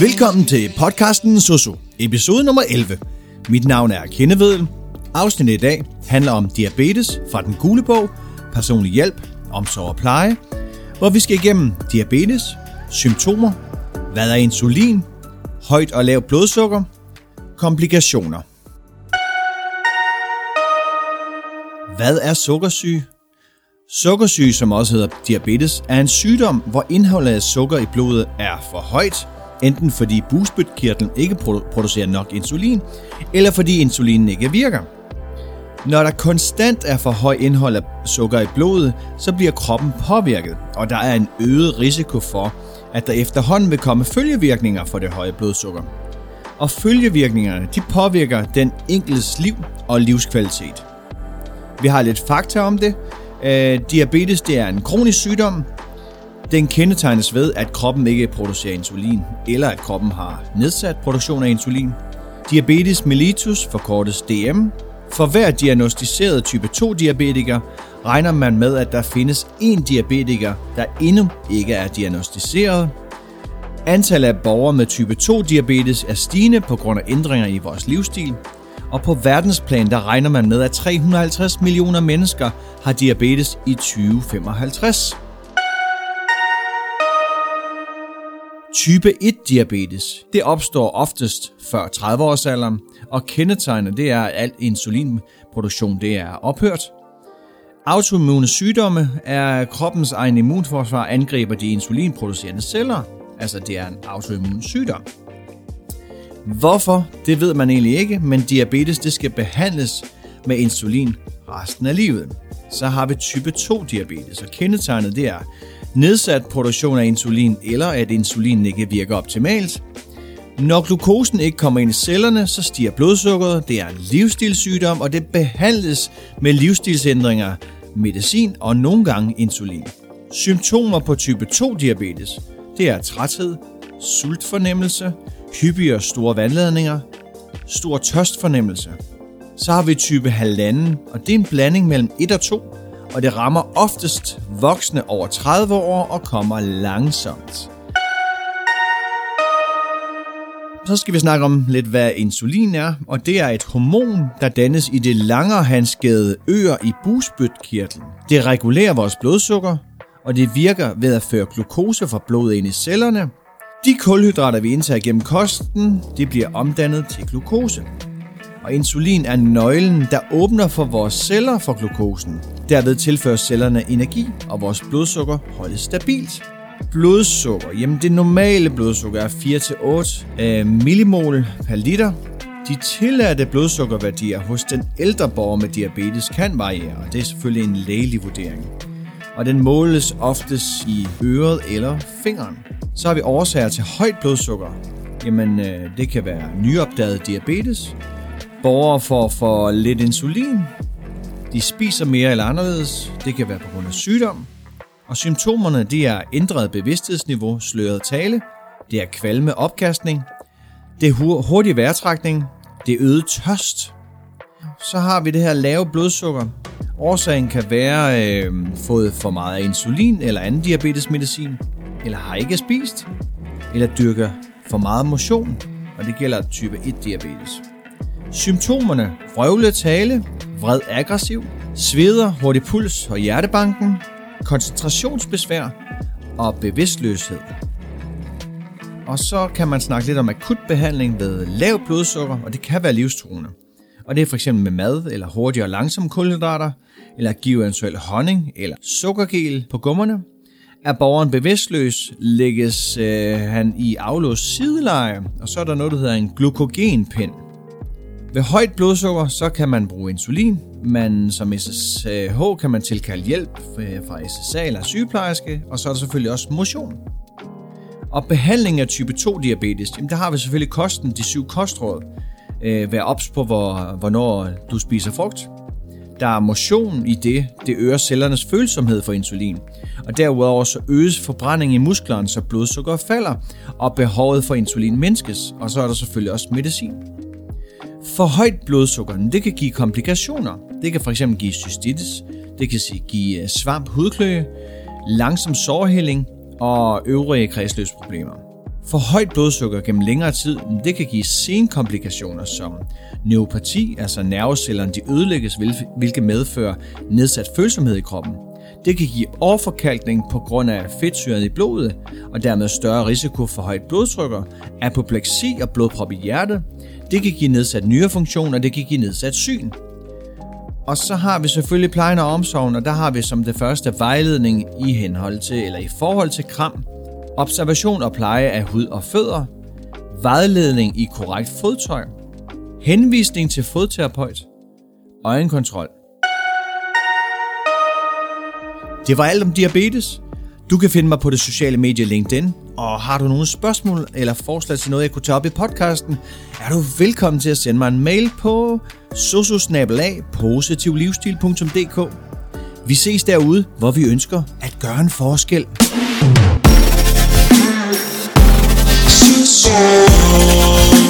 Velkommen til podcasten Soso, episode nummer 11. Mit navn er Kendevedel. Afsnittet i dag handler om diabetes fra den gule bog, personlig hjælp, omsorg og pleje, hvor vi skal igennem diabetes, symptomer, hvad er insulin, højt og lavt blodsukker, komplikationer. Hvad er sukkersyge? Sukkersyge, som også hedder diabetes, er en sygdom, hvor indholdet af sukker i blodet er for højt, enten fordi bugspytkirtlen ikke producerer nok insulin, eller fordi insulinen ikke virker. Når der konstant er for høj indhold af sukker i blodet, så bliver kroppen påvirket, og der er en øget risiko for, at der efterhånden vil komme følgevirkninger for det høje blodsukker. Og følgevirkningerne de påvirker den enkeltes liv og livskvalitet. Vi har lidt fakta om det. Øh, diabetes det er en kronisk sygdom. Den kendetegnes ved, at kroppen ikke producerer insulin, eller at kroppen har nedsat produktion af insulin. Diabetes mellitus forkortes DM. For hver diagnostiseret type 2 diabetiker regner man med, at der findes en diabetiker, der endnu ikke er diagnostiseret. Antallet af borgere med type 2 diabetes er stigende på grund af ændringer i vores livsstil, og på verdensplan der regner man med, at 350 millioner mennesker har diabetes i 2055. Type 1 diabetes, det opstår oftest før 30-årsalderen, og kendetegnet det er, at al insulinproduktion det er ophørt. Autoimmune sygdomme er kroppens egen immunforsvar angriber de insulinproducerende celler, altså det er en autoimmun sygdom. Hvorfor? Det ved man egentlig ikke, men diabetes det skal behandles med insulin resten af livet. Så har vi type 2 diabetes, og kendetegnet det er nedsat produktion af insulin, eller at insulinen ikke virker optimalt. Når glukosen ikke kommer ind i cellerne, så stiger blodsukkeret. Det er en livsstilssygdom, og det behandles med livsstilsændringer, medicin og nogle gange insulin. Symptomer på type 2 diabetes, det er træthed, sultfornemmelse, hyppigere store vandladninger, stor tørstfornemmelse. Så har vi type halvanden, og det er en blanding mellem 1 og 2, og det rammer oftest voksne over 30 år og kommer langsomt. Så skal vi snakke om lidt, hvad insulin er, og det er et hormon, der dannes i det langerhandskede øer i bugspytkirtlen. Det regulerer vores blodsukker, og det virker ved at føre glukose fra blodet ind i cellerne. De kulhydrater, vi indtager gennem kosten, de bliver omdannet til glukose. Og insulin er nøglen, der åbner for vores celler for glukosen. Derved tilfører cellerne energi, og vores blodsukker holdes stabilt. Blodsukker, jamen det normale blodsukker er 4-8 øh, millimol per liter. De tilladte blodsukkerværdier hos den ældre borger med diabetes kan variere, og det er selvfølgelig en lægelig vurdering. Og den måles oftest i øret eller fingeren. Så har vi årsager til højt blodsukker. Jamen, øh, det kan være nyopdaget diabetes, borgere får for lidt insulin, de spiser mere eller anderledes, det kan være på grund af sygdom, og symptomerne de er ændret bevidsthedsniveau, sløret tale, det er kvalme opkastning, det er hurtig vejrtrækning, det er øget tørst. Så har vi det her lave blodsukker. Årsagen kan være øh, fået for meget insulin eller anden diabetesmedicin, eller har ikke spist, eller dyrker for meget motion, og det gælder type 1 diabetes. Symptomerne vrøvle tale, vred aggressiv, sveder, hurtig puls og hjertebanken, koncentrationsbesvær og bevidstløshed. Og så kan man snakke lidt om akut behandling ved lav blodsukker, og det kan være livstruende. Og det er fx med mad eller hurtige og langsomme kulhydrater, eller at give eventuelt honning eller sukkergel på gummerne. Er borgeren bevidstløs, lægges øh, han i aflåst sideleje, og så er der noget, der hedder en glukogenpind. Ved højt blodsukker, så kan man bruge insulin. Man som SSH kan man tilkalde hjælp øh, fra SSA eller sygeplejerske, og så er der selvfølgelig også motion. Og behandling af type 2 diabetes, jamen der har vi selvfølgelig kosten, de syv kostråd. Øh, vær ops på, hvor, hvornår du spiser frugt. Der er motion i det, det øger cellernes følsomhed for insulin. Og derudover så øges forbrænding i musklerne, så blodsukker falder, og behovet for insulin mindskes. Og så er der selvfølgelig også medicin. For højt blodsukker, det kan give komplikationer. Det kan fx give cystitis, det kan give øh, svamp hudkløe, langsom sårhælling og øvrige kredsløbsproblemer. For højt blodsukker gennem længere tid, det kan give senkomplikationer som neuropati, altså nervecellerne de ødelægges, hvilket medfører nedsat følsomhed i kroppen. Det kan give overforkalkning på grund af fedtsyren i blodet, og dermed større risiko for højt blodtrykker, apopleksi og blodprop i hjertet. Det kan give nedsat nyrefunktion, og det kan give nedsat syn. Og så har vi selvfølgelig plejen og omsorgen, og der har vi som det første vejledning i henhold til, eller i forhold til kram, observation og pleje af hud og fødder, vejledning i korrekt fodtøj, henvisning til fodterapeut, øjenkontrol. Det var alt om diabetes. Du kan finde mig på det sociale medie LinkedIn, og har du nogle spørgsmål eller forslag til noget, jeg kunne tage op i podcasten, er du velkommen til at sende mig en mail på sososnabelag.positivlivsstil.dk Vi ses derude, hvor vi ønsker at gøre en forskel. So